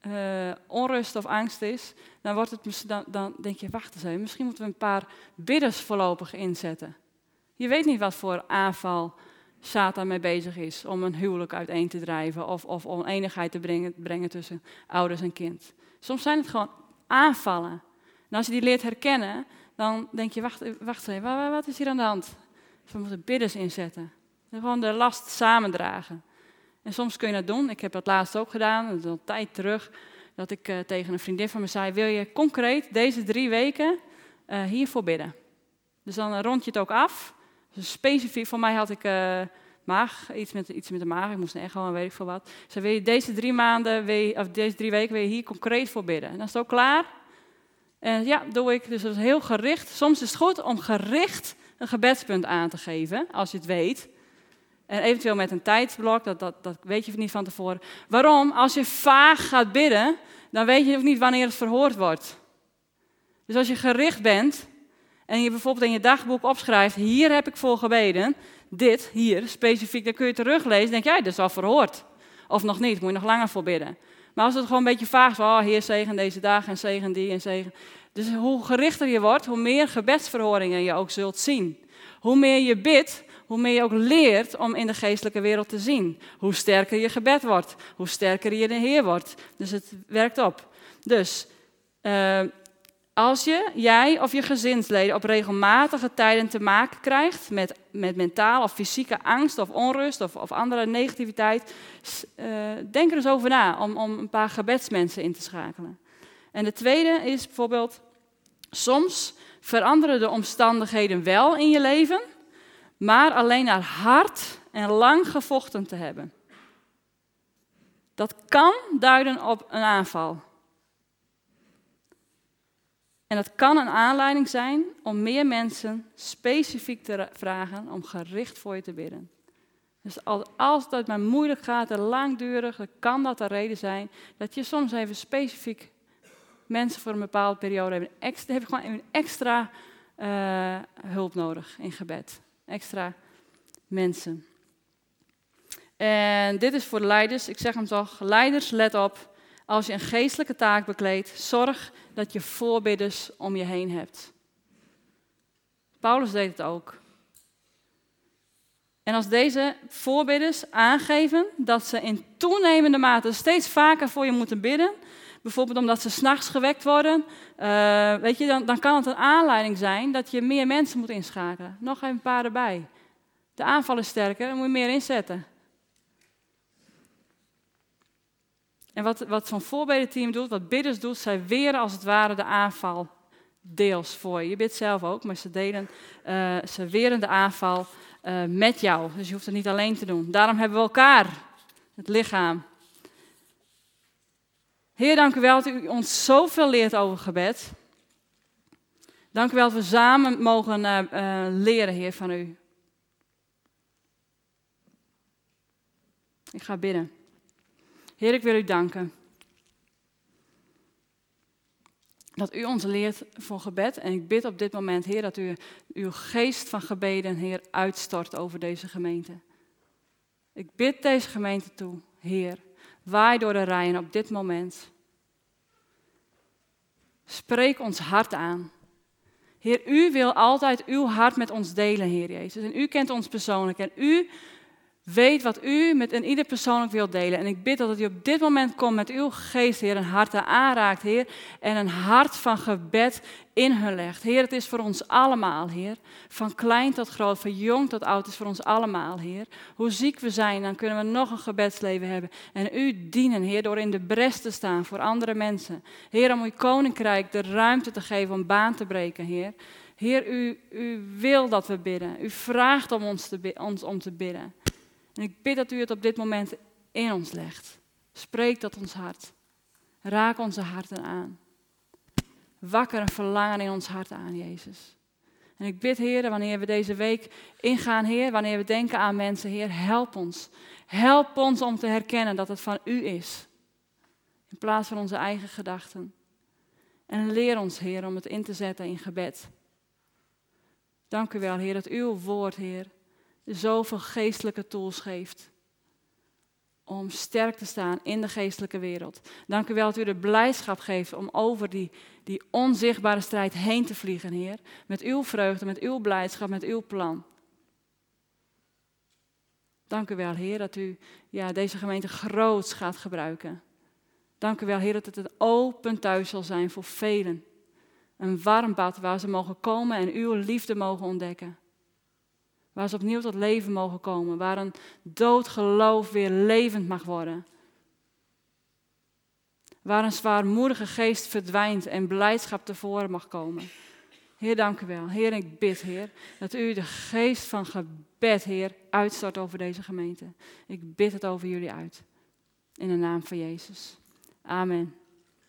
uh, onrust of angst is, dan, wordt het, dan, dan denk je, wacht eens even, misschien moeten we een paar bidders voorlopig inzetten. Je weet niet wat voor aanval Satan mee bezig is om een huwelijk uiteen te drijven of, of oneenigheid te brengen, brengen tussen ouders en kind. Soms zijn het gewoon aanvallen. En als je die leert herkennen, dan denk je, wacht, wacht even, wat, is hier aan de hand? we moeten bidders inzetten. gewoon de last samendragen. En soms kun je dat doen. Ik heb dat laatst ook gedaan, dat is al tijd terug, dat ik uh, tegen een vriendin van me zei, wil je concreet deze drie weken uh, hiervoor bidden? Dus dan rond je het ook af. Specifiek, voor mij had ik uh, maag, iets met, iets met de maag, ik moest een echo en weet ik veel wat. Ze wil je deze drie maanden, je, of deze drie weken wil je hier concreet voor bidden. En dan is het ook klaar. En ja, doe ik. Dus dat is heel gericht. Soms is het goed om gericht een gebedspunt aan te geven, als je het weet. En eventueel met een tijdsblok, dat, dat, dat weet je niet van tevoren. Waarom? Als je vaag gaat bidden, dan weet je ook niet wanneer het verhoord wordt. Dus als je gericht bent, en je bijvoorbeeld in je dagboek opschrijft, hier heb ik voor gebeden, dit hier specifiek, dan kun je teruglezen, denk jij, dat is al verhoord. Of nog niet, moet je nog langer voor bidden. Maar als het gewoon een beetje vaag is, oh heer zegen deze dag en zegen die en zegen. Dus hoe gerichter je wordt, hoe meer gebedsverhoringen je ook zult zien. Hoe meer je bidt, hoe meer je ook leert om in de geestelijke wereld te zien. Hoe sterker je gebed wordt, hoe sterker je de Heer wordt. Dus het werkt op. Dus uh, als je, jij of je gezinsleden op regelmatige tijden te maken krijgt met, met mentale of fysieke angst of onrust of, of andere negativiteit, uh, denk er eens over na om, om een paar gebedsmensen in te schakelen. En de tweede is bijvoorbeeld, soms veranderen de omstandigheden wel in je leven, maar alleen naar hard en lang gevochten te hebben. Dat kan duiden op een aanval. En dat kan een aanleiding zijn om meer mensen specifiek te vragen om gericht voor je te bidden. Dus als het maar moeilijk gaat en langdurig, dan kan dat de reden zijn dat je soms even specifiek mensen voor een bepaalde periode hebben. Extra, heb gewoon een extra uh, hulp nodig in gebed. Extra mensen. En dit is voor de leiders. Ik zeg hem toch, leiders, let op. Als je een geestelijke taak bekleedt, zorg dat je voorbidders om je heen hebt. Paulus deed het ook. En als deze voorbidders aangeven dat ze in toenemende mate steeds vaker voor je moeten bidden, bijvoorbeeld omdat ze s'nachts gewekt worden, uh, weet je, dan, dan kan het een aanleiding zijn dat je meer mensen moet inschakelen. Nog een paar erbij. De aanval is sterker, dan moet je meer inzetten. En wat, wat zo'n voorbedenteam doet, wat bidders doet, zij weren als het ware de aanval deels voor je. Je bidt zelf ook, maar ze, delen, uh, ze weren de aanval uh, met jou. Dus je hoeft het niet alleen te doen. Daarom hebben we elkaar, het lichaam. Heer, dank u wel dat u ons zoveel leert over gebed. Dank u wel dat we samen mogen uh, leren, Heer, van u. Ik ga bidden. Heer, ik wil u danken. Dat u ons leert voor gebed. En ik bid op dit moment, Heer, dat u uw geest van gebeden, Heer, uitstort over deze gemeente. Ik bid deze gemeente toe, Heer. Waai door de rijen op dit moment. Spreek ons hart aan. Heer, u wil altijd uw hart met ons delen, Heer Jezus. En u kent ons persoonlijk. En u Weet wat u met een ieder persoonlijk wilt delen. En ik bid dat u op dit moment komt met uw geest, Heer, een hart aanraakt, Heer. En een hart van gebed in hun legt. Heer, het is voor ons allemaal, Heer. Van klein tot groot, van jong tot oud, is voor ons allemaal, Heer. Hoe ziek we zijn, dan kunnen we nog een gebedsleven hebben. En u dienen, Heer, door in de bres te staan voor andere mensen. Heer, om uw koninkrijk de ruimte te geven om baan te breken, Heer. Heer, u, u wil dat we bidden. U vraagt om ons, te, ons om te bidden. En ik bid dat u het op dit moment in ons legt. Spreek tot ons hart. Raak onze harten aan. Wakker een verlangen in ons hart aan, Jezus. En ik bid, Heer, wanneer we deze week ingaan, Heer, wanneer we denken aan mensen, Heer, help ons. Help ons om te herkennen dat het van U is. In plaats van onze eigen gedachten. En leer ons, Heer, om het in te zetten in gebed. Dank u wel, Heer, dat uw woord, Heer, zoveel geestelijke tools geeft. Om sterk te staan in de geestelijke wereld. Dank u wel dat u de blijdschap geeft om over die, die onzichtbare strijd heen te vliegen, Heer. Met uw vreugde, met uw blijdschap, met uw plan. Dank u wel, Heer, dat u ja, deze gemeente groots gaat gebruiken. Dank u wel, Heer, dat het een open thuis zal zijn voor velen. Een warm bad waar ze mogen komen en uw liefde mogen ontdekken. Waar ze opnieuw tot leven mogen komen. Waar een dood geloof weer levend mag worden. Waar een zwaarmoedige geest verdwijnt en blijdschap tevoren mag komen. Heer, dank u wel. Heer, ik bid, Heer, dat u de geest van gebed, Heer, uitstort over deze gemeente. Ik bid het over jullie uit. In de naam van Jezus. Amen.